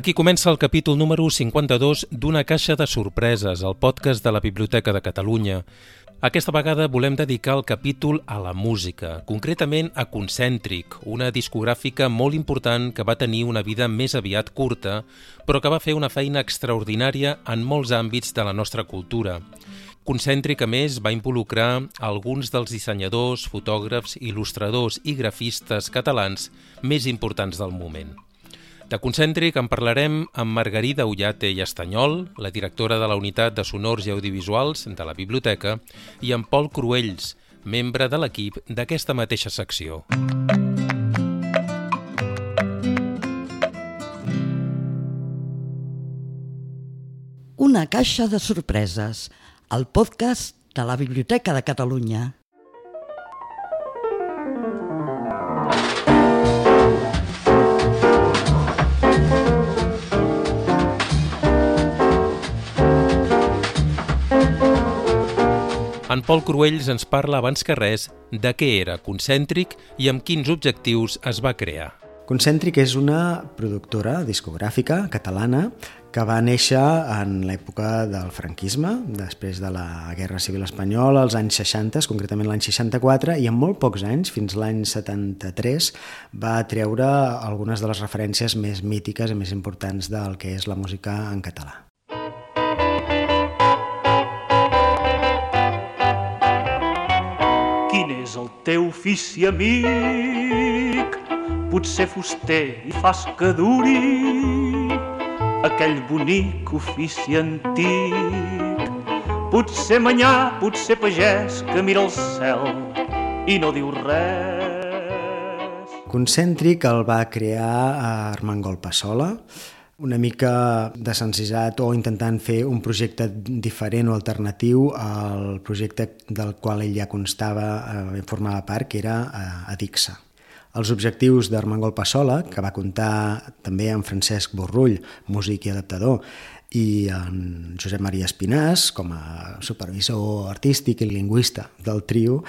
Aquí comença el capítol número 52 d'Una caixa de sorpreses, el podcast de la Biblioteca de Catalunya. Aquesta vegada volem dedicar el capítol a la música, concretament a Concèntric, una discogràfica molt important que va tenir una vida més aviat curta, però que va fer una feina extraordinària en molts àmbits de la nostra cultura. Concèntric, a més, va involucrar alguns dels dissenyadors, fotògrafs, il·lustradors i grafistes catalans més importants del moment. De Concèntric en parlarem amb Margarida Ullate i Estanyol, la directora de la Unitat de Sonors i Audiovisuals de la Biblioteca, i amb Pol Cruells, membre de l'equip d'aquesta mateixa secció. Una caixa de sorpreses, el podcast de la Biblioteca de Catalunya. En Pol Cruells ens parla abans que res de què era Concèntric i amb quins objectius es va crear. Concèntric és una productora discogràfica catalana que va néixer en l'època del franquisme, després de la Guerra Civil Espanyola, als anys 60, concretament l'any 64, i en molt pocs anys, fins l'any 73, va treure algunes de les referències més mítiques i més importants del que és la música en català. Teu ofici, amic. Potser fuster i fas que duri aquell bonic ofici antic. Potser manyà, potser pagès que mira el cel i no diu res. Concèntric el va crear a Armengol Passola, una mica desencisat o intentant fer un projecte diferent o alternatiu al projecte del qual ell ja constava, eh, formava part, que era eh, Adixa. Els objectius d'Armengol Passola, que va comptar també amb Francesc Borrull, músic i adaptador, i en Josep Maria Espinàs, com a supervisor artístic i lingüista del trio,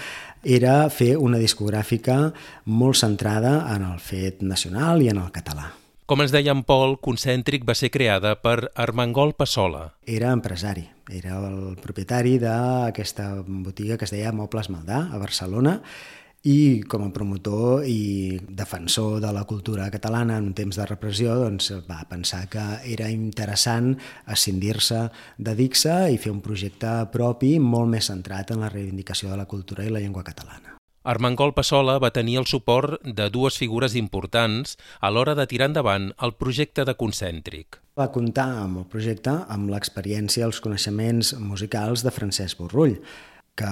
era fer una discogràfica molt centrada en el fet nacional i en el català. Com ens deia en Pol, Concèntric va ser creada per Armengol Passola. Era empresari, era el propietari d'aquesta botiga que es deia Mobles Maldà, a Barcelona, i com a promotor i defensor de la cultura catalana en temps de repressió doncs, va pensar que era interessant escindir-se de Dixa i fer un projecte propi molt més centrat en la reivindicació de la cultura i la llengua catalana. Armengol Passola va tenir el suport de dues figures importants a l'hora de tirar endavant el projecte de Concèntric. Va comptar amb el projecte amb l'experiència i els coneixements musicals de Francesc Borrull, que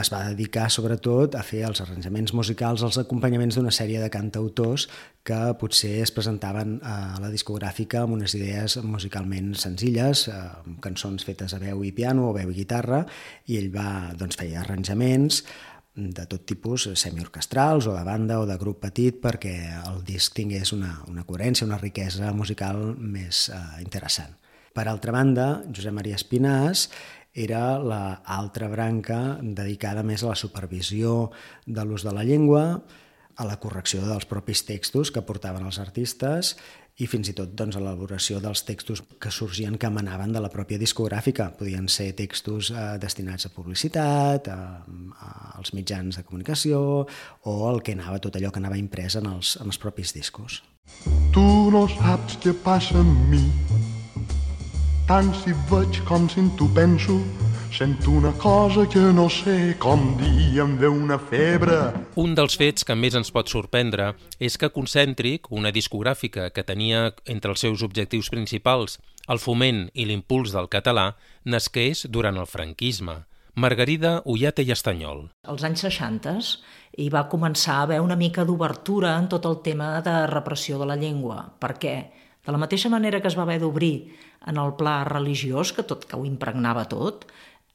es va dedicar sobretot a fer els arranjaments musicals, els acompanyaments d'una sèrie de cantautors que potser es presentaven a la discogràfica amb unes idees musicalment senzilles, amb cançons fetes a veu i piano o veu i guitarra, i ell va doncs, fer arranjaments, de tot tipus, semiorquestrals o de banda o de grup petit perquè el disc tingués una, una coherència, una riquesa musical més eh, interessant. Per altra banda, Josep Maria Espinàs era l'altra branca dedicada més a la supervisió de l'ús de la llengua, a la correcció dels propis textos que portaven els artistes i fins i tot doncs, l'elaboració dels textos que sorgien que emanaven de la pròpia discogràfica. Podien ser textos eh, destinats a publicitat, a, a, als mitjans de comunicació o el que anava, tot allò que anava imprès en els, en els propis discos. Tu no saps què passa amb mi, tant si veig com si en tu penso, Sento una cosa que no sé com dir, em ve una febre. Un dels fets que més ens pot sorprendre és que Concèntric, una discogràfica que tenia entre els seus objectius principals el foment i l'impuls del català, nasqués durant el franquisme. Margarida Ullate i Estanyol. Als anys 60 hi va començar a haver una mica d'obertura en tot el tema de repressió de la llengua. Per què? De la mateixa manera que es va haver d'obrir en el pla religiós, que tot que ho impregnava tot,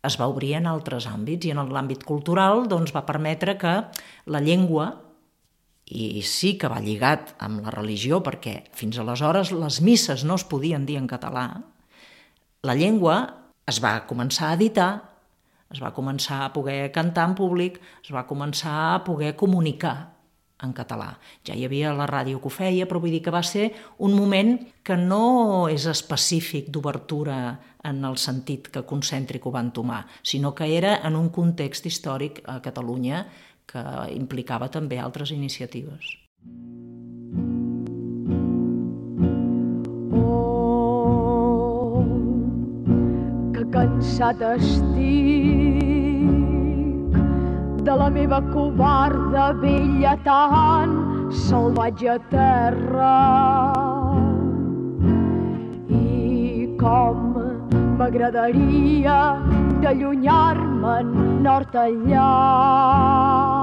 es va obrir en altres àmbits i en l'àmbit cultural doncs, va permetre que la llengua, i sí que va lligat amb la religió perquè fins aleshores les misses no es podien dir en català, la llengua es va començar a editar, es va començar a poder cantar en públic, es va començar a poder comunicar en català. Ja hi havia la ràdio que ho feia, però vull dir que va ser un moment que no és específic d'obertura en el sentit que concèntric ho van tomar, sinó que era en un context històric a Catalunya que implicava també altres iniciatives. Oh, que cansat estic de la meva covarda vella tan salvatge terra. I com m'agradaria d'allunyar-me'n nord enllà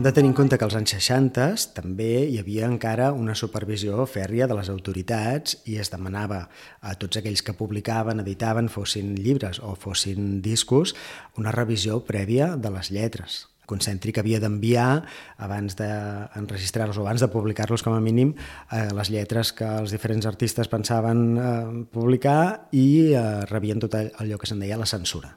Hem de tenir en compte que als anys 60 també hi havia encara una supervisió fèrria de les autoritats i es demanava a tots aquells que publicaven, editaven, fossin llibres o fossin discos, una revisió prèvia de les lletres. Concèntric havia d'enviar abans d'enregistrar-los o abans de publicar-los com a mínim eh, les lletres que els diferents artistes pensaven eh, publicar i eh, rebien tot allò que se'n deia la censura.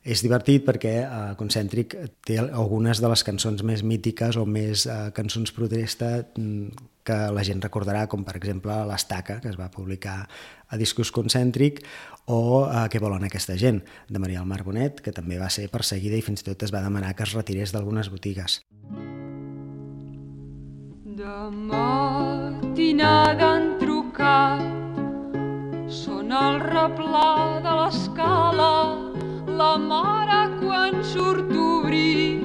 És divertit perquè eh, Concèntric té algunes de les cançons més mítiques o més eh, cançons protesta mm, que la gent recordarà, com per exemple L'Estaca, que es va publicar a Discos Concèntric, o eh, Què volen aquesta gent, de Maria Almar Bonet, que també va ser perseguida i fins i tot es va demanar que es retirés d'algunes botigues. De matinada han trucat, són el replà de l'escala, la mare quan surt obrir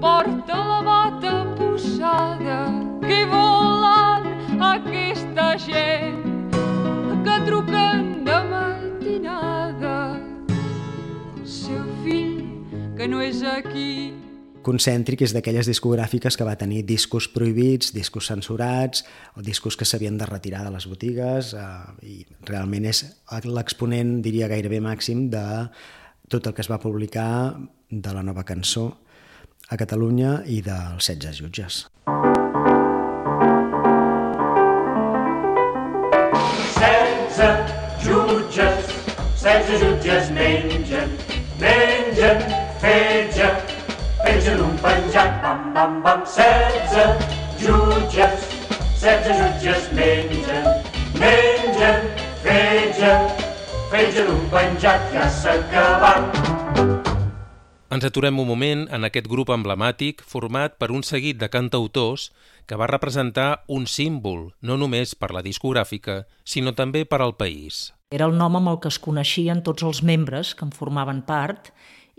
porta la bata posada que volen aquesta gent que truquen de matinada. Seu fill que no és aquí. Concèntric és d'aquelles discogràfiques que va tenir discos prohibits, discos censurats o discos que s'havien de retirar de les botigues eh, i realment és l'exponent, diria gairebé màxim, de tot el que es va publicar de la nova cançó a Catalunya i dels 16 jutges. Setze jutges, setze jutges mengen, mengen fetge, pengen un penjat, bam, bam, bam, setze jutges, setze jutges mengen, mengen fetge, d'un penjat ja s'ha acabat. Ens aturem un moment en aquest grup emblemàtic format per un seguit de cantautors que va representar un símbol, no només per la discogràfica, sinó també per al país. Era el nom amb el que es coneixien tots els membres que en formaven part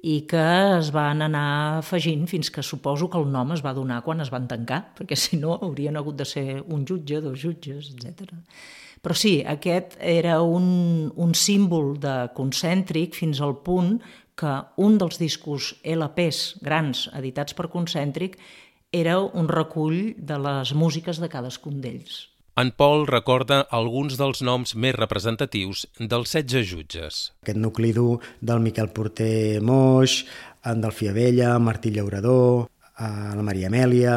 i que es van anar afegint fins que suposo que el nom es va donar quan es van tancar, perquè si no haurien hagut de ser un jutge, dos jutges, etc. Però sí, aquest era un, un símbol de concèntric fins al punt que un dels discos LPs grans editats per Concèntric era un recull de les músiques de cadascun d'ells. En Pol recorda alguns dels noms més representatius dels 16 jutges. Aquest nucli dur del Miquel Porter Moix, en Delfia Vella, Martí Llaurador, la Maria Amèlia,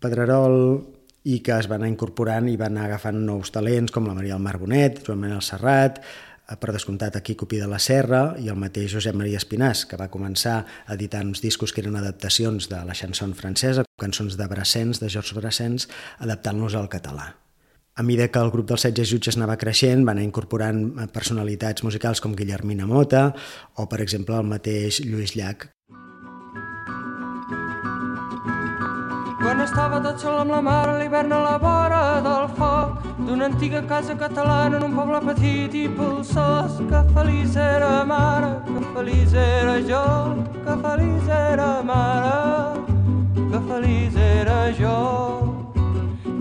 Pedrerol, i que es van anar incorporant i van anar agafant nous talents com la Maria del Mar Bonet, Joan Manuel Serrat, eh, per descomptat aquí Copí de la Serra i el mateix Josep Maria Espinàs, que va començar editant uns discos que eren adaptacions de la chanson francesa, cançons de Brassens, de Georges Brassens, adaptant-los al català. A mesura que el grup dels 16 jutges anava creixent, van anar incorporant eh, personalitats musicals com Guillermina Mota o, per exemple, el mateix Lluís Llach, Quan estava tot sol amb la mare a l'hivern a la vora del foc d'una antiga casa catalana en un poble petit i polsós que feliç era mare, que feliç era jo, que feliç era mare, que feliç era jo.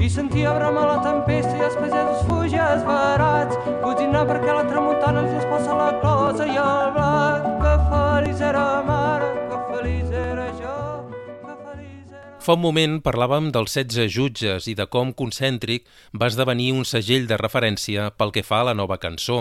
I sentia brama la tempesta i els pagesos fugia esbarats, buzinar perquè la tramuntana els esposa la closa i el blat, que feliç era mare, Fa un moment parlàvem dels 16 jutges i de com Concèntric va esdevenir un segell de referència pel que fa a la nova cançó.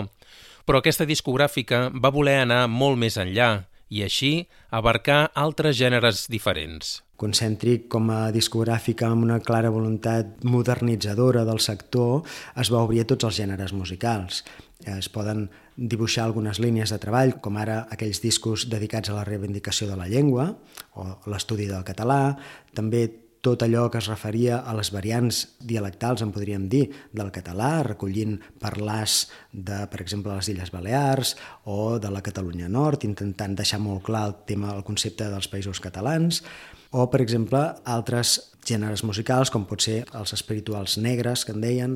Però aquesta discogràfica va voler anar molt més enllà i així abarcar altres gèneres diferents. Concèntric com a discogràfica amb una clara voluntat modernitzadora del sector es va obrir a tots els gèneres musicals. Es poden dibuixar algunes línies de treball, com ara aquells discos dedicats a la reivindicació de la llengua o l'estudi del català, també tot allò que es referia a les variants dialectals, en podríem dir, del català, recollint parlars de, per exemple, les Illes Balears o de la Catalunya Nord, intentant deixar molt clar el tema, el concepte dels països catalans, o, per exemple, altres gèneres musicals, com pot ser els espirituals negres, que en deien,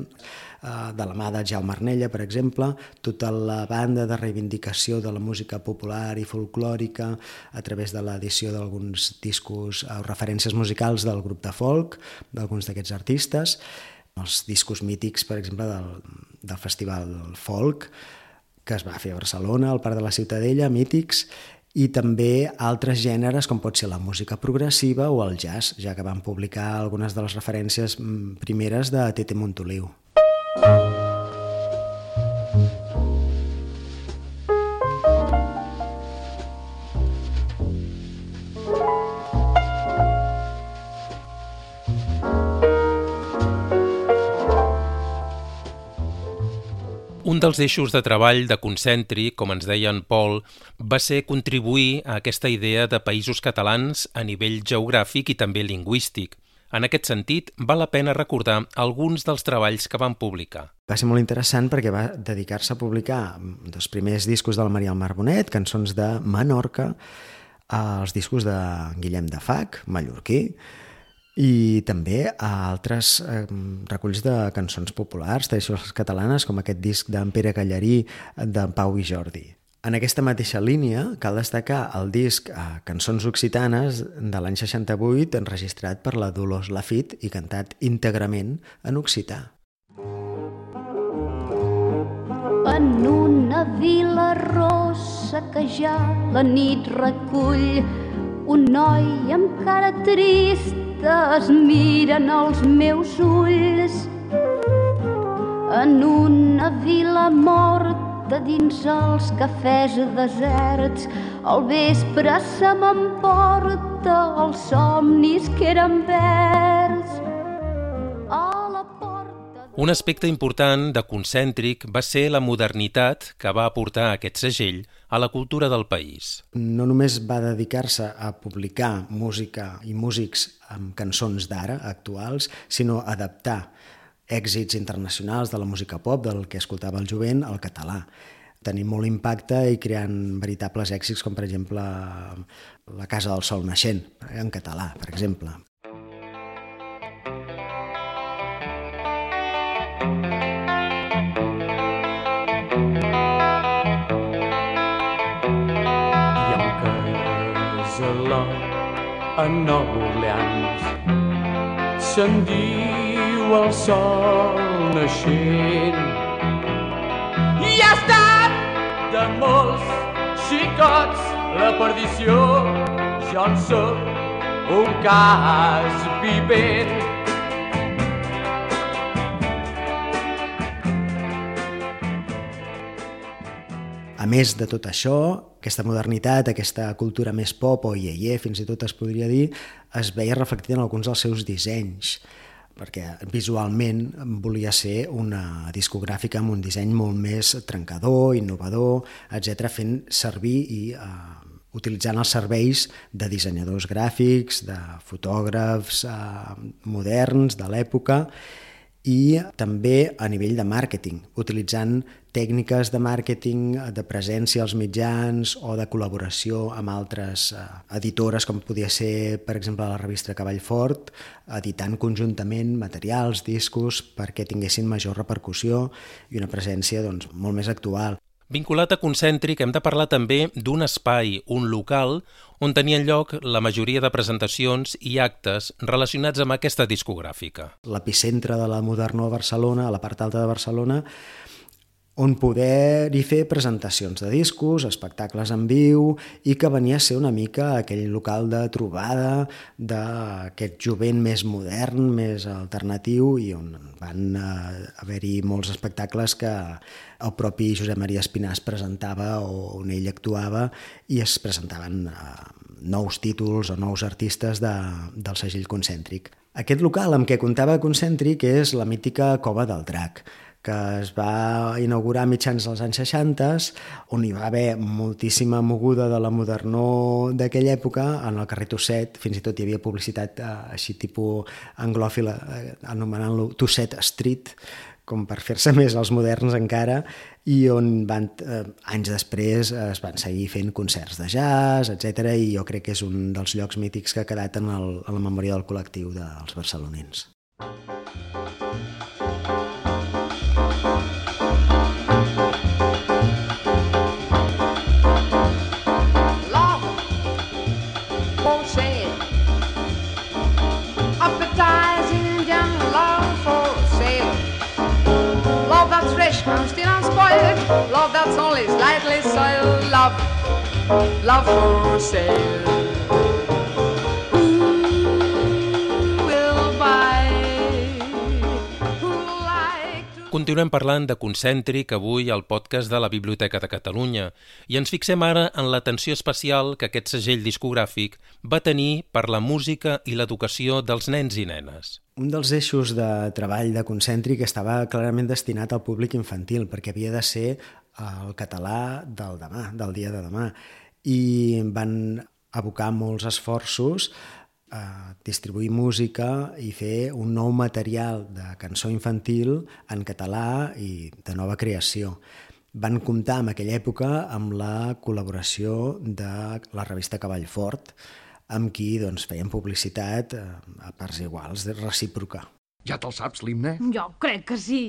eh, de la mà de Jaume Arnella, per exemple, tota la banda de reivindicació de la música popular i folclòrica a través de l'edició d'alguns discos o referències musicals del grup de folk, d'alguns d'aquests artistes, els discos mítics, per exemple, del, del Festival Folk, que es va fer a Barcelona, al Parc de la Ciutadella, mítics, i també altres gèneres com pot ser la música progressiva o el jazz, ja que van publicar algunes de les referències mm, primeres de Tete Montoliu. Un dels eixos de treball de Concentri, com ens deia en Pol, va ser contribuir a aquesta idea de països catalans a nivell geogràfic i també lingüístic. En aquest sentit, val la pena recordar alguns dels treballs que van publicar. Va ser molt interessant perquè va dedicar-se a publicar dels primers discos de la Maria Almar Bonet, cançons de Menorca, els discos de Guillem de Fac, mallorquí, i també a altres eh, reculls de cançons populars, tradicionals catalanes, com aquest disc d'en Pere Callarí, de Pau i Jordi. En aquesta mateixa línia cal destacar el disc eh, Cançons Occitanes de l'any 68 enregistrat per la Dolors Lafit i cantat íntegrament en occità. En una vila rossa que ja la nit recull un noi amb cara trist es miren els meus ulls en una vila morta dins els cafès deserts. Al vespre se m'emporta els somnis que eren verds Un aspecte important de Concèntric va ser la modernitat que va aportar aquest segell a la cultura del país. No només va dedicar-se a publicar música i músics amb cançons d'ara, actuals, sinó a adaptar èxits internacionals de la música pop, del que escoltava el jovent, al català tenint molt impacte i creant veritables èxits com per exemple La Casa del Sol Naixent, en català, per exemple. A Nova Orleans. Se'n diu el sol naixent. I ha estat de molts xicots la perdició. Jo en soc un cas vivent. A més de tot això, aquesta modernitat, aquesta cultura més pop o iaier, fins i tot es podria dir, es veia reflectida en alguns dels seus dissenys perquè visualment volia ser una discogràfica amb un disseny molt més trencador, innovador, etc, fent servir i eh, utilitzant els serveis de dissenyadors gràfics, de fotògrafs eh, moderns de l'època i també a nivell de màrqueting, utilitzant tècniques de màrqueting, de presència als mitjans o de col·laboració amb altres eh, editores, com podia ser, per exemple, la revista Cavall Fort, editant conjuntament materials, discos, perquè tinguessin major repercussió i una presència doncs, molt més actual. Vinculat a Concèntric hem de parlar també d'un espai, un local, on tenien lloc la majoria de presentacions i actes relacionats amb aquesta discogràfica. L'epicentre de la Modernó a Barcelona, a la part alta de Barcelona, on poder-hi fer presentacions de discos, espectacles en viu, i que venia a ser una mica aquell local de trobada d'aquest jovent més modern, més alternatiu, i on van eh, haver-hi molts espectacles que el propi Josep Maria Espinàs presentava o on ell actuava i es presentaven eh, nous títols o nous artistes de, del segell concèntric. Aquest local amb què comptava Concèntric és la mítica Cova del Drac, que es va inaugurar mitjans dels anys 60, on hi va haver moltíssima moguda de la modernó d'aquella època, en el carrer Tosset, fins i tot hi havia publicitat eh, així tipus anglòfila, eh, anomenant-lo Tosset Street, com per fer-se més els moderns encara, i on van, eh, anys després es van seguir fent concerts de jazz, etc i jo crec que és un dels llocs mítics que ha quedat en, el, en la memòria del col·lectiu dels barcelonins. Love that's only slightly soiled. Love, love for sale. Who will buy? Who'd like to Continuem parlant de Concèntric avui al podcast de la Biblioteca de Catalunya i ens fixem ara en l'atenció especial que aquest segell discogràfic va tenir per la música i l'educació dels nens i nenes. Un dels eixos de treball de Concèntric estava clarament destinat al públic infantil, perquè havia de ser el català del demà, del dia de demà. I van abocar molts esforços a distribuir música i fer un nou material de cançó infantil en català i de nova creació. Van comptar en aquella època amb la col·laboració de la revista Cavall Fort, amb qui doncs, feien publicitat eh, a parts iguals, de recíproca. Ja te'l saps, l'himne? Jo crec que sí.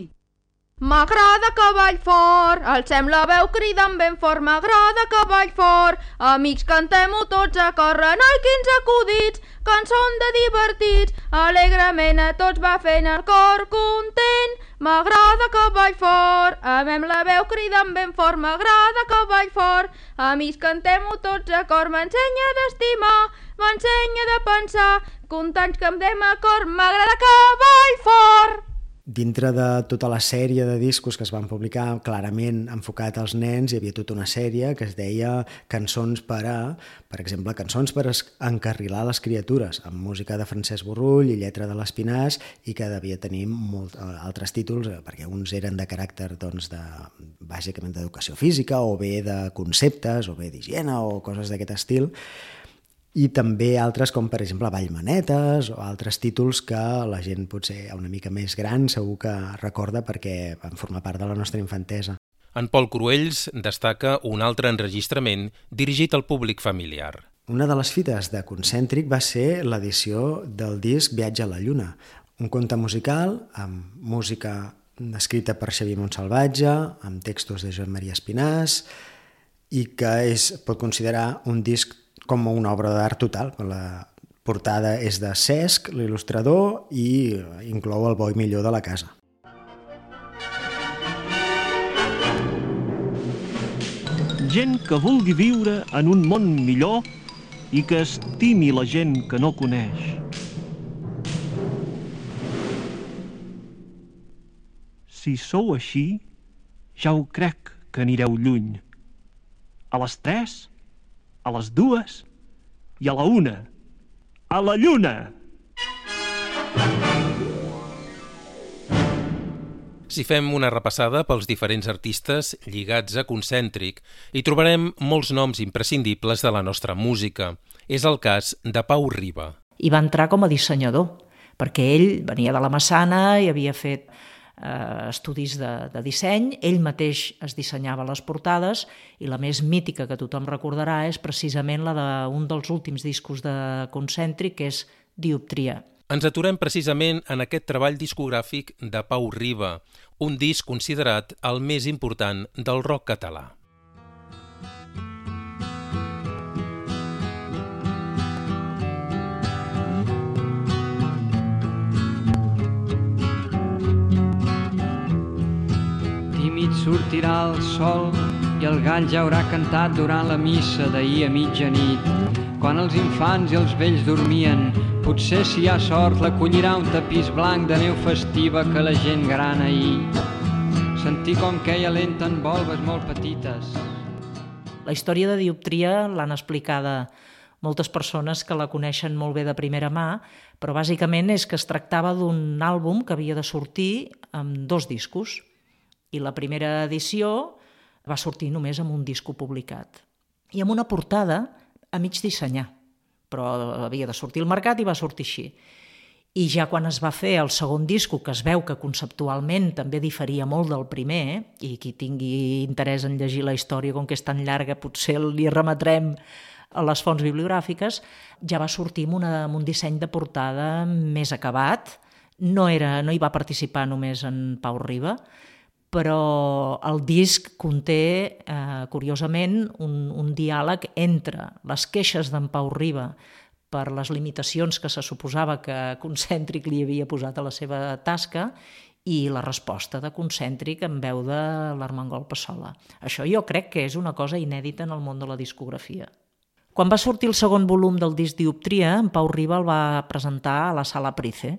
M'agrada cavall fort, alcem la veu cridant ben fort, m'agrada cavall fort. Amics, cantem-ho tots a córrer, noi, quins acudits, que són de divertits. Alegrement a tots va fent el cor content, m'agrada cavall fort. Amem la veu cridant ben fort, m'agrada cavall fort. Amics, cantem-ho tots a cor, m'ensenya d'estimar, m'ensenya de pensar, contents que em dem a cor, m'agrada cavall fort. Dintre de tota la sèrie de discos que es van publicar clarament enfocat als nens, hi havia tota una sèrie que es deia Cançons per a, per exemple, Cançons per encarrilar les criatures, amb música de Francesc Borrull i lletra de l'Espinàs, i que devia tenir molt, eh, altres títols, eh, perquè uns eren de caràcter doncs, de, bàsicament d'educació física, o bé de conceptes, o bé d'higiene, o coses d'aquest estil, i també altres com per exemple Vallmanetes o altres títols que la gent potser una mica més gran segur que recorda perquè van formar part de la nostra infantesa. En Pol Cruells destaca un altre enregistrament dirigit al públic familiar. Una de les fites de Concèntric va ser l'edició del disc Viatge a la Lluna, un conte musical amb música escrita per Xavier Montsalvatge, amb textos de Joan Maria Espinàs, i que és, pot considerar un disc com una obra d'art total. La portada és de Cesc, l'il·lustrador, i inclou el bo i millor de la casa. Gent que vulgui viure en un món millor i que estimi la gent que no coneix. Si sou així, ja ho crec que anireu lluny. A les tres, a les dues i a la una. A la lluna! Si fem una repassada pels diferents artistes lligats a Concèntric, hi trobarem molts noms imprescindibles de la nostra música. És el cas de Pau Riba. I va entrar com a dissenyador, perquè ell venia de la Massana i havia fet eh, estudis de, de disseny, ell mateix es dissenyava les portades i la més mítica que tothom recordarà és precisament la d'un dels últims discos de Concèntric, que és Dioptria. Ens aturem precisament en aquest treball discogràfic de Pau Riba, un disc considerat el més important del rock català. Sortirà el sol i el gall ja haurà cantat durant la missa d'ahir a mitjanit. Quan els infants i els vells dormien, potser si hi ha sort l'acollirà un tapís blanc de neu festiva que la gent gran ahir. Sentir com queia lenta en volves molt petites. La història de dioptria l'han explicada moltes persones que la coneixen molt bé de primera mà, però bàsicament és que es tractava d'un àlbum que havia de sortir amb dos discos. I la primera edició va sortir només amb un disco publicat. I amb una portada a mig dissenyar, però havia de sortir al mercat i va sortir així. I ja quan es va fer el segon disco, que es veu que conceptualment també diferia molt del primer, i qui tingui interès en llegir la història, com que és tan llarga, potser li remetrem a les fonts bibliogràfiques, ja va sortir amb, una, amb un disseny de portada més acabat. No, era, no hi va participar només en Pau Riba, però el disc conté, eh, curiosament, un, un diàleg entre les queixes d'en Pau Riba per les limitacions que se suposava que Concèntric li havia posat a la seva tasca i la resposta de Concèntric en veu de l'Armengol Passola. Això jo crec que és una cosa inèdita en el món de la discografia. Quan va sortir el segon volum del disc Dioptria, en Pau Riba el va presentar a la Sala Price,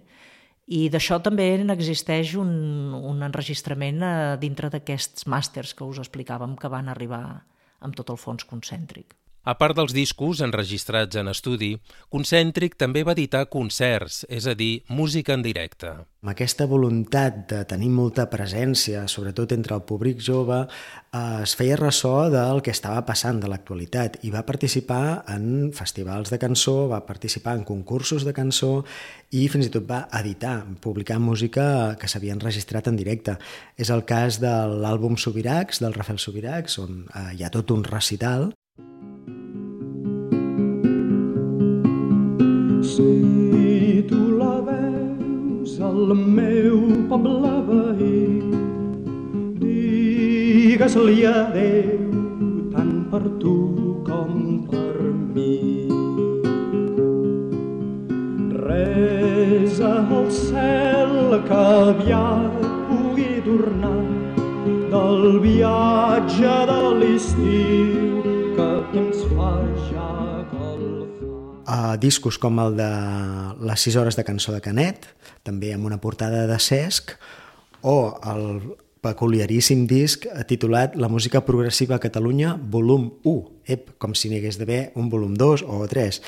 i d'això també n'existeix un, un enregistrament eh, dintre d'aquests màsters que us explicàvem que van arribar amb tot el fons concèntric. A part dels discos enregistrats en estudi, Concèntric també va editar concerts, és a dir, música en directe. Amb aquesta voluntat de tenir molta presència, sobretot entre el públic jove, eh, es feia ressò del que estava passant de l'actualitat i va participar en festivals de cançó, va participar en concursos de cançó i fins i tot va editar, publicar música que s'havia enregistrat en directe. És el cas de l'àlbum Subiracs, del Rafael Subiracs, on eh, hi ha tot un recital al meu poble veí, digues-li adeu tant per tu com per mi. Resa al cel que aviat pugui tornar del viatge de l'estiu que ens fa ja a discos com el de les 6 hores de cançó de Canet, també amb una portada de Cesc, o el peculiaríssim disc titulat La música progressiva a Catalunya, volum 1, ep, com si n'hi hagués d'haver un volum 2 o 3,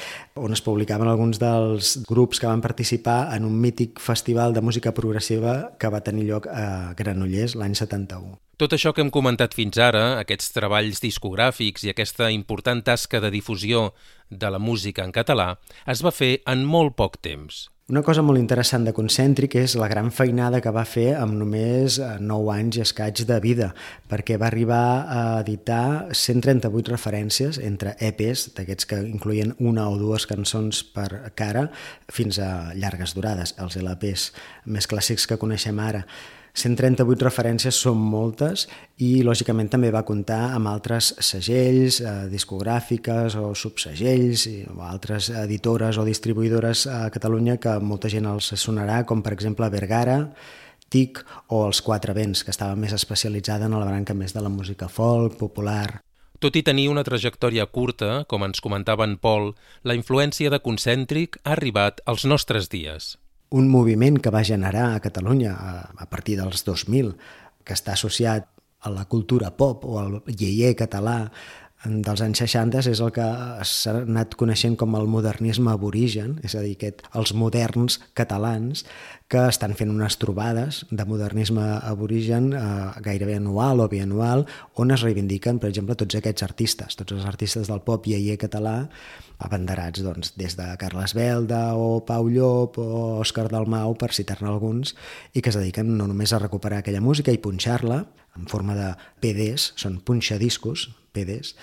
on es publicaven alguns dels grups que van participar en un mític festival de música progressiva que va tenir lloc a Granollers l'any 71. Tot això que hem comentat fins ara, aquests treballs discogràfics i aquesta important tasca de difusió de la música en català, es va fer en molt poc temps. Una cosa molt interessant de Concèntric és la gran feinada que va fer amb només 9 eh, anys i escaig de vida, perquè va arribar a editar 138 referències entre EPs, d'aquests que incloïen una o dues cançons per cara, fins a llargues durades, els LPs més clàssics que coneixem ara. 138 referències són moltes i, lògicament, també va comptar amb altres segells, eh, discogràfiques o subsegells o altres editores o distribuïdores a Catalunya que molta gent els sonarà, com per exemple Vergara, TIC o Els Quatre Vents, que estava més especialitzada en la branca més de la música folk, popular. Tot i tenir una trajectòria curta, com ens comentava en Pol, la influència de Concèntric ha arribat als nostres dies un moviment que va generar a Catalunya a, a partir dels 2000, que està associat a la cultura pop o al lleier català dels anys 60 és el que s'ha anat coneixent com el modernisme aborigen, és a dir, aquest, els moderns catalans que estan fent unes trobades de modernisme aborigen eh, gairebé anual o bianual, on es reivindiquen, per exemple, tots aquests artistes, tots els artistes del pop iaier català, abanderats doncs, des de Carles Belda o Pau Llop o Òscar Dalmau, per citar-ne alguns, i que es dediquen no només a recuperar aquella música i punxar-la en forma de PDs, són punxadiscos, PDs,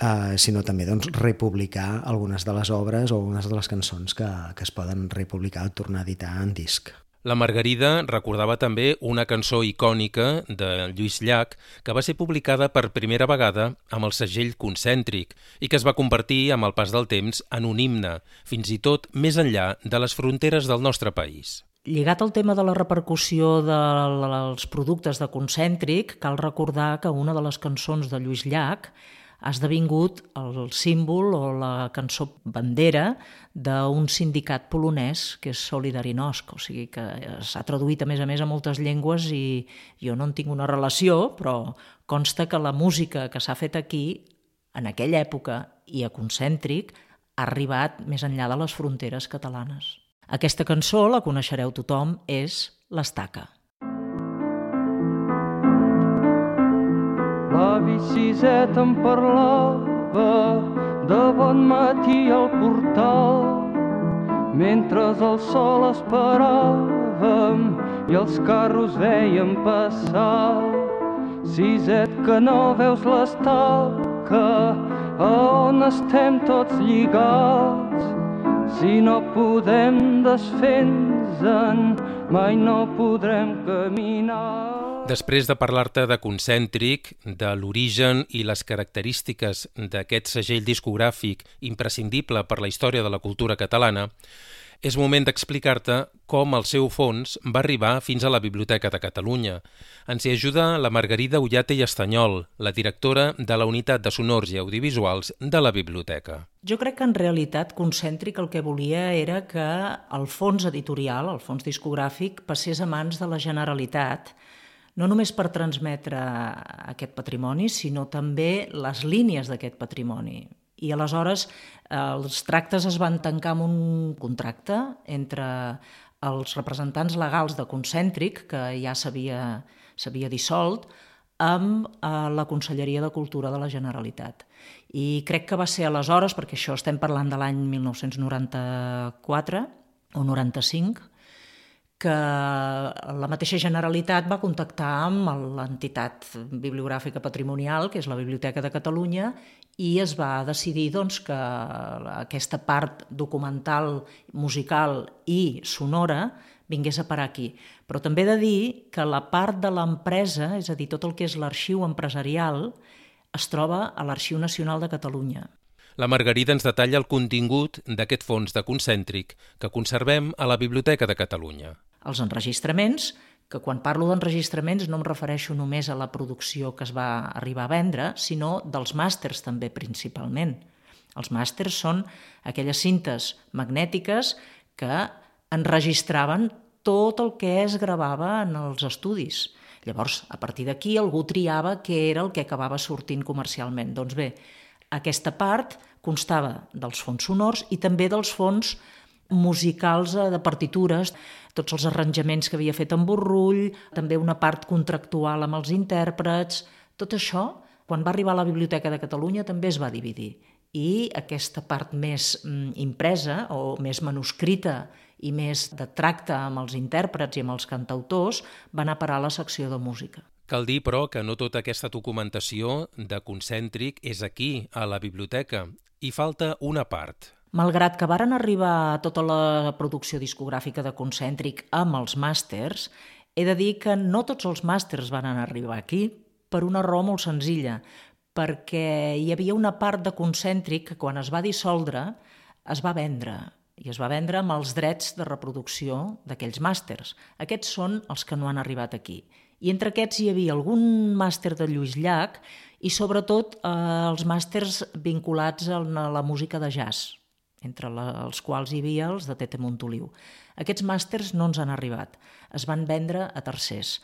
eh, sinó també doncs, republicar algunes de les obres o algunes de les cançons que, que es poden republicar o tornar a editar en disc. La Margarida recordava també una cançó icònica de Lluís Llach que va ser publicada per primera vegada amb el segell concèntric i que es va convertir amb el pas del temps en un himne, fins i tot més enllà de les fronteres del nostre país. Lligat al tema de la repercussió dels productes de Concèntric, cal recordar que una de les cançons de Lluís Llach ha esdevingut el símbol o la cançó bandera d'un sindicat polonès que és Solidarinosk, o sigui que s'ha traduït a més a més a moltes llengües i jo no en tinc una relació, però consta que la música que s'ha fet aquí, en aquella època i a Concèntric, ha arribat més enllà de les fronteres catalanes. Aquesta cançó, la coneixereu tothom, és l'Estaca. L'avi Siset em parlava de bon matí al portal mentre el sol esperàvem i els carros veiem passar. Siset, que no veus l'estaca, a on estem tots lligats, si no podem desfer-nos-en, mai no podrem caminar. Després de parlar-te de Concèntric, de l'origen i les característiques d'aquest segell discogràfic imprescindible per la història de la cultura catalana, és moment d'explicar-te com el seu fons va arribar fins a la Biblioteca de Catalunya. Ens hi ajuda la Margarida Ullate i Estanyol, la directora de la Unitat de Sonors i Audiovisuals de la Biblioteca. Jo crec que en realitat Concèntric el que volia era que el fons editorial, el fons discogràfic, passés a mans de la Generalitat, no només per transmetre aquest patrimoni, sinó també les línies d'aquest patrimoni. I aleshores els tractes es van tancar amb un contracte entre els representants legals de Concèntric, que ja s'havia dissolt, amb eh, la Conselleria de Cultura de la Generalitat. I crec que va ser aleshores, perquè això estem parlant de l'any 1994 o 95, que la mateixa Generalitat va contactar amb l'entitat bibliogràfica patrimonial, que és la Biblioteca de Catalunya, i es va decidir doncs, que aquesta part documental, musical i sonora vingués a parar aquí. Però també he de dir que la part de l'empresa, és a dir, tot el que és l'arxiu empresarial, es troba a l'Arxiu Nacional de Catalunya. La Margarida ens detalla el contingut d'aquest fons de concèntric que conservem a la Biblioteca de Catalunya. Els enregistraments, que quan parlo d'enregistraments no em refereixo només a la producció que es va arribar a vendre, sinó dels màsters també principalment. Els màsters són aquelles cintes magnètiques que enregistraven tot el que es gravava en els estudis. Llavors, a partir d'aquí, algú triava què era el que acabava sortint comercialment. Doncs bé, aquesta part constava dels fons sonors i també dels fons musicals eh, de partitures, tots els arranjaments que havia fet en Borrull, també una part contractual amb els intèrprets, tot això, quan va arribar a la Biblioteca de Catalunya, també es va dividir. I aquesta part més mm, impresa o més manuscrita i més de tracte amb els intèrprets i amb els cantautors va anar a parar a la secció de música. Cal dir, però, que no tota aquesta documentació de concèntric és aquí, a la biblioteca. Hi falta una part. Malgrat que varen arribar tota la producció discogràfica de concèntric amb els màsters, he de dir que no tots els màsters van arribar aquí per una raó molt senzilla, perquè hi havia una part de concèntric que quan es va dissoldre es va vendre i es va vendre amb els drets de reproducció d'aquells màsters. Aquests són els que no han arribat aquí. I entre aquests hi havia algun màster de Lluís Llach i sobretot eh, els màsters vinculats a la música de jazz, entre la, els quals hi havia els de Tete Montoliu. Aquests màsters no ens han arribat, es van vendre a tercers.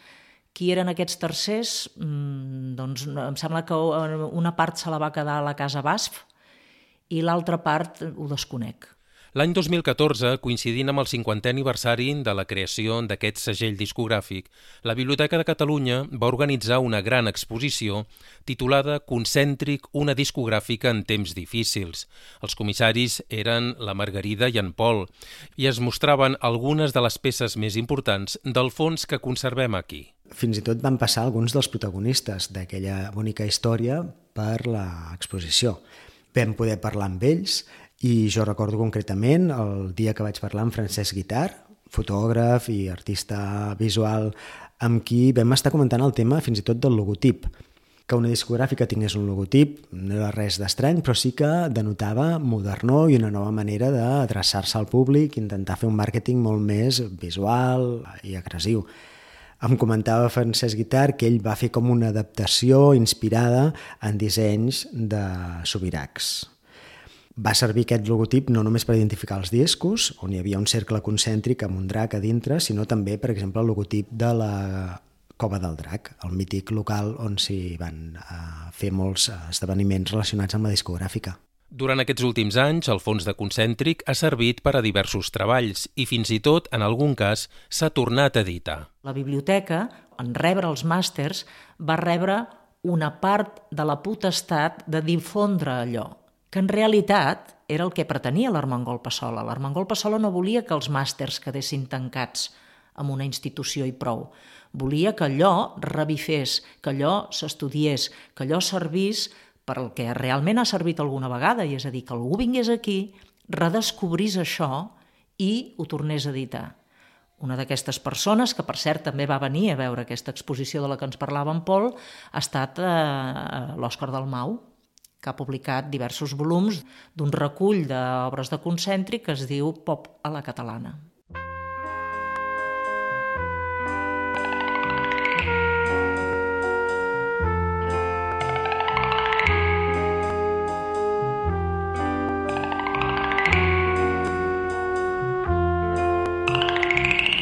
Qui eren aquests tercers? Mm, doncs em sembla que una part se la va quedar a la Casa Basf i l'altra part ho desconec. L'any 2014, coincidint amb el 50è aniversari de la creació d'aquest segell discogràfic, la Biblioteca de Catalunya va organitzar una gran exposició titulada Concèntric, una discogràfica en temps difícils. Els comissaris eren la Margarida i en Pol i es mostraven algunes de les peces més importants del fons que conservem aquí. Fins i tot van passar alguns dels protagonistes d'aquella bonica història per l'exposició. Vam poder parlar amb ells i jo recordo concretament el dia que vaig parlar amb Francesc Guitar, fotògraf i artista visual, amb qui vam estar comentant el tema fins i tot del logotip. que una discogràfica tingués un logotip no era res d'estrany, però sí que denotava modernor i una nova manera d'adreçar-se al públic, intentar fer un màrqueting molt més visual i agressiu. Em comentava Francesc Guitar que ell va fer com una adaptació inspirada en dissenys de Sobiracs. Va servir aquest logotip no només per identificar els discos, on hi havia un cercle concèntric amb un drac a dintre, sinó també, per exemple, el logotip de la Cova del Drac, el mític local on s'hi van eh, fer molts eh, esdeveniments relacionats amb la discogràfica. Durant aquests últims anys, el fons de concèntric ha servit per a diversos treballs i fins i tot, en algun cas, s'ha tornat a editar. La biblioteca, en rebre els màsters, va rebre una part de la potestat de difondre allò, que en realitat era el que pretenia l'Armengol Passola. L'Armengol Passola no volia que els màsters quedessin tancats amb una institució i prou. Volia que allò revifés, que allò s'estudiés, que allò servís per al que realment ha servit alguna vegada, i és a dir, que algú vingués aquí, redescobrís això i ho tornés a editar. Una d'aquestes persones, que per cert també va venir a veure aquesta exposició de la que ens parlava en Pol, ha estat eh, l'Òscar Mau, que ha publicat diversos volums d'un recull d'obres de concèntric que es diu Pop a la catalana.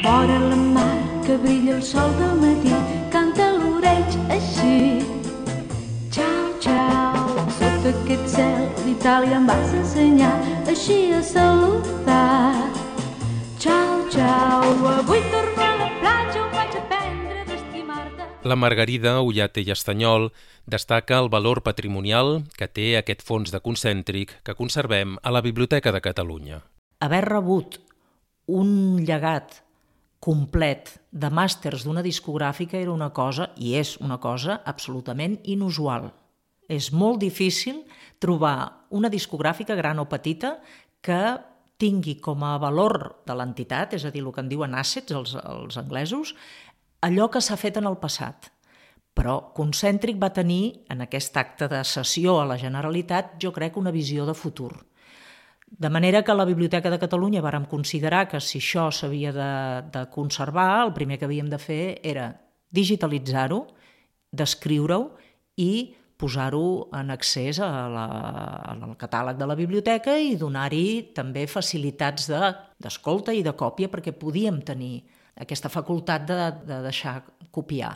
Vora la mar que brilla el sol del matí, cel d'Itàlia em vas ensenyar així a saludar. Ciao, ciao, avui torno a la platja, ho vaig aprendre d'estimar-te. La Margarida Ullate i Estanyol destaca el valor patrimonial que té aquest fons de concèntric que conservem a la Biblioteca de Catalunya. Haver rebut un llegat complet de màsters d'una discogràfica era una cosa, i és una cosa, absolutament inusual. És molt difícil trobar una discogràfica gran o petita que tingui com a valor de l'entitat, és a dir, el que en diuen assets els, els anglesos, allò que s'ha fet en el passat. Però Concèntric va tenir, en aquest acte de sessió a la Generalitat, jo crec, una visió de futur. De manera que la Biblioteca de Catalunya vàrem considerar que si això s'havia de, de conservar, el primer que havíem de fer era digitalitzar-ho, descriure-ho i posar-ho en accés a la, al catàleg de la biblioteca i donar-hi també facilitats d'escolta de, i de còpia perquè podíem tenir aquesta facultat de, de deixar copiar.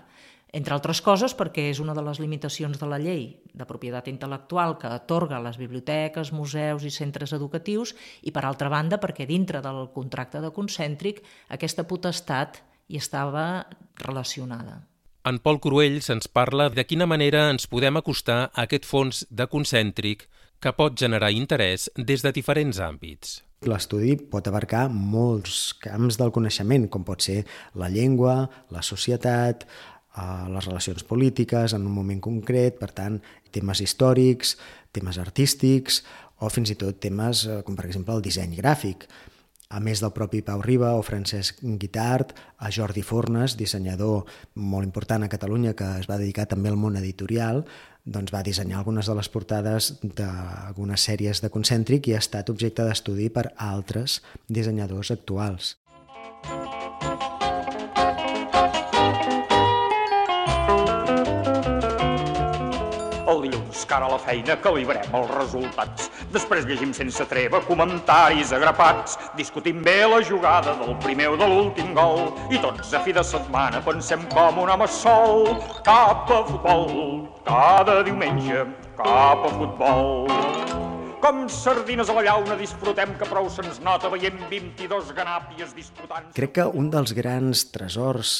Entre altres coses perquè és una de les limitacions de la llei de propietat intel·lectual que atorga a les biblioteques, museus i centres educatius i per altra banda perquè dintre del contracte de concèntric aquesta potestat hi estava relacionada. En Pol Cruells ens parla de quina manera ens podem acostar a aquest fons de concèntric que pot generar interès des de diferents àmbits. L'estudi pot abarcar molts camps del coneixement, com pot ser la llengua, la societat, a les relacions polítiques en un moment concret, per tant, temes històrics, temes artístics o fins i tot temes eh, com per exemple el disseny gràfic. A més del propi Pau Riba o Francesc Guitart, a Jordi Fornes, dissenyador molt important a Catalunya que es va dedicar també al món editorial, doncs va dissenyar algunes de les portades d'algunes sèries de Concèntric i ha estat objecte d'estudi per altres dissenyadors actuals. Cara a la feina calibrem els resultats. Després llegim sense treva comentaris agrapats, discutim bé la jugada del primer o de l'últim gol i tots a fi de setmana pensem com un home sol. Cap a futbol, cada diumenge, cap a futbol. Com sardines a la llauna disfrutem que prou se'ns nota veient 22 ganàpies disputant... Crec que un dels grans tresors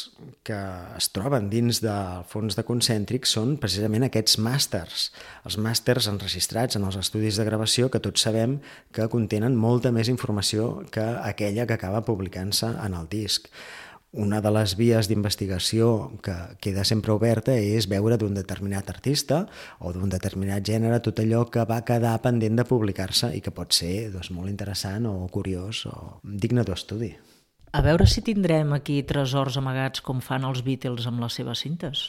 que es troben dins del fons de concèntric són precisament aquests màsters. Els màsters enregistrats en els estudis de gravació que tots sabem que contenen molta més informació que aquella que acaba publicant-se en el disc una de les vies d'investigació que queda sempre oberta és veure d'un determinat artista o d'un determinat gènere tot allò que va quedar pendent de publicar-se i que pot ser doncs, molt interessant o curiós o digne d'estudi. A veure si tindrem aquí tresors amagats com fan els Beatles amb les seves cintes.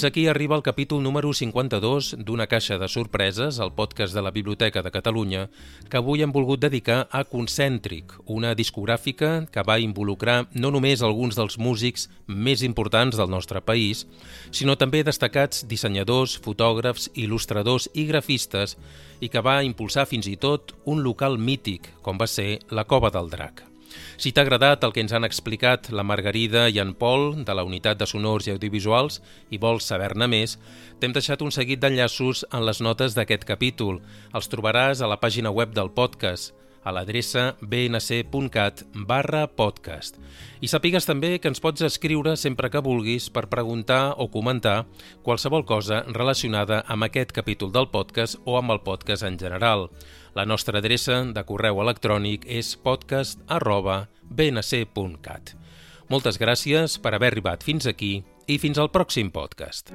Fins aquí arriba el capítol número 52 d'Una caixa de sorpreses, el podcast de la Biblioteca de Catalunya, que avui hem volgut dedicar a Concèntric, una discogràfica que va involucrar no només alguns dels músics més importants del nostre país, sinó també destacats dissenyadors, fotògrafs, il·lustradors i grafistes i que va impulsar fins i tot un local mític, com va ser la Cova del Drac. Si t'ha agradat el que ens han explicat la Margarida i en Pol de la Unitat de Sonors i Audiovisuals i vols saber-ne més, t'hem deixat un seguit d'enllaços en les notes d'aquest capítol. Els trobaràs a la pàgina web del podcast a l'adreça bnc.cat barra podcast. I sàpigues també que ens pots escriure sempre que vulguis per preguntar o comentar qualsevol cosa relacionada amb aquest capítol del podcast o amb el podcast en general. La nostra adreça de correu electrònic és podcast arroba bnc.cat. Moltes gràcies per haver arribat fins aquí i fins al pròxim podcast.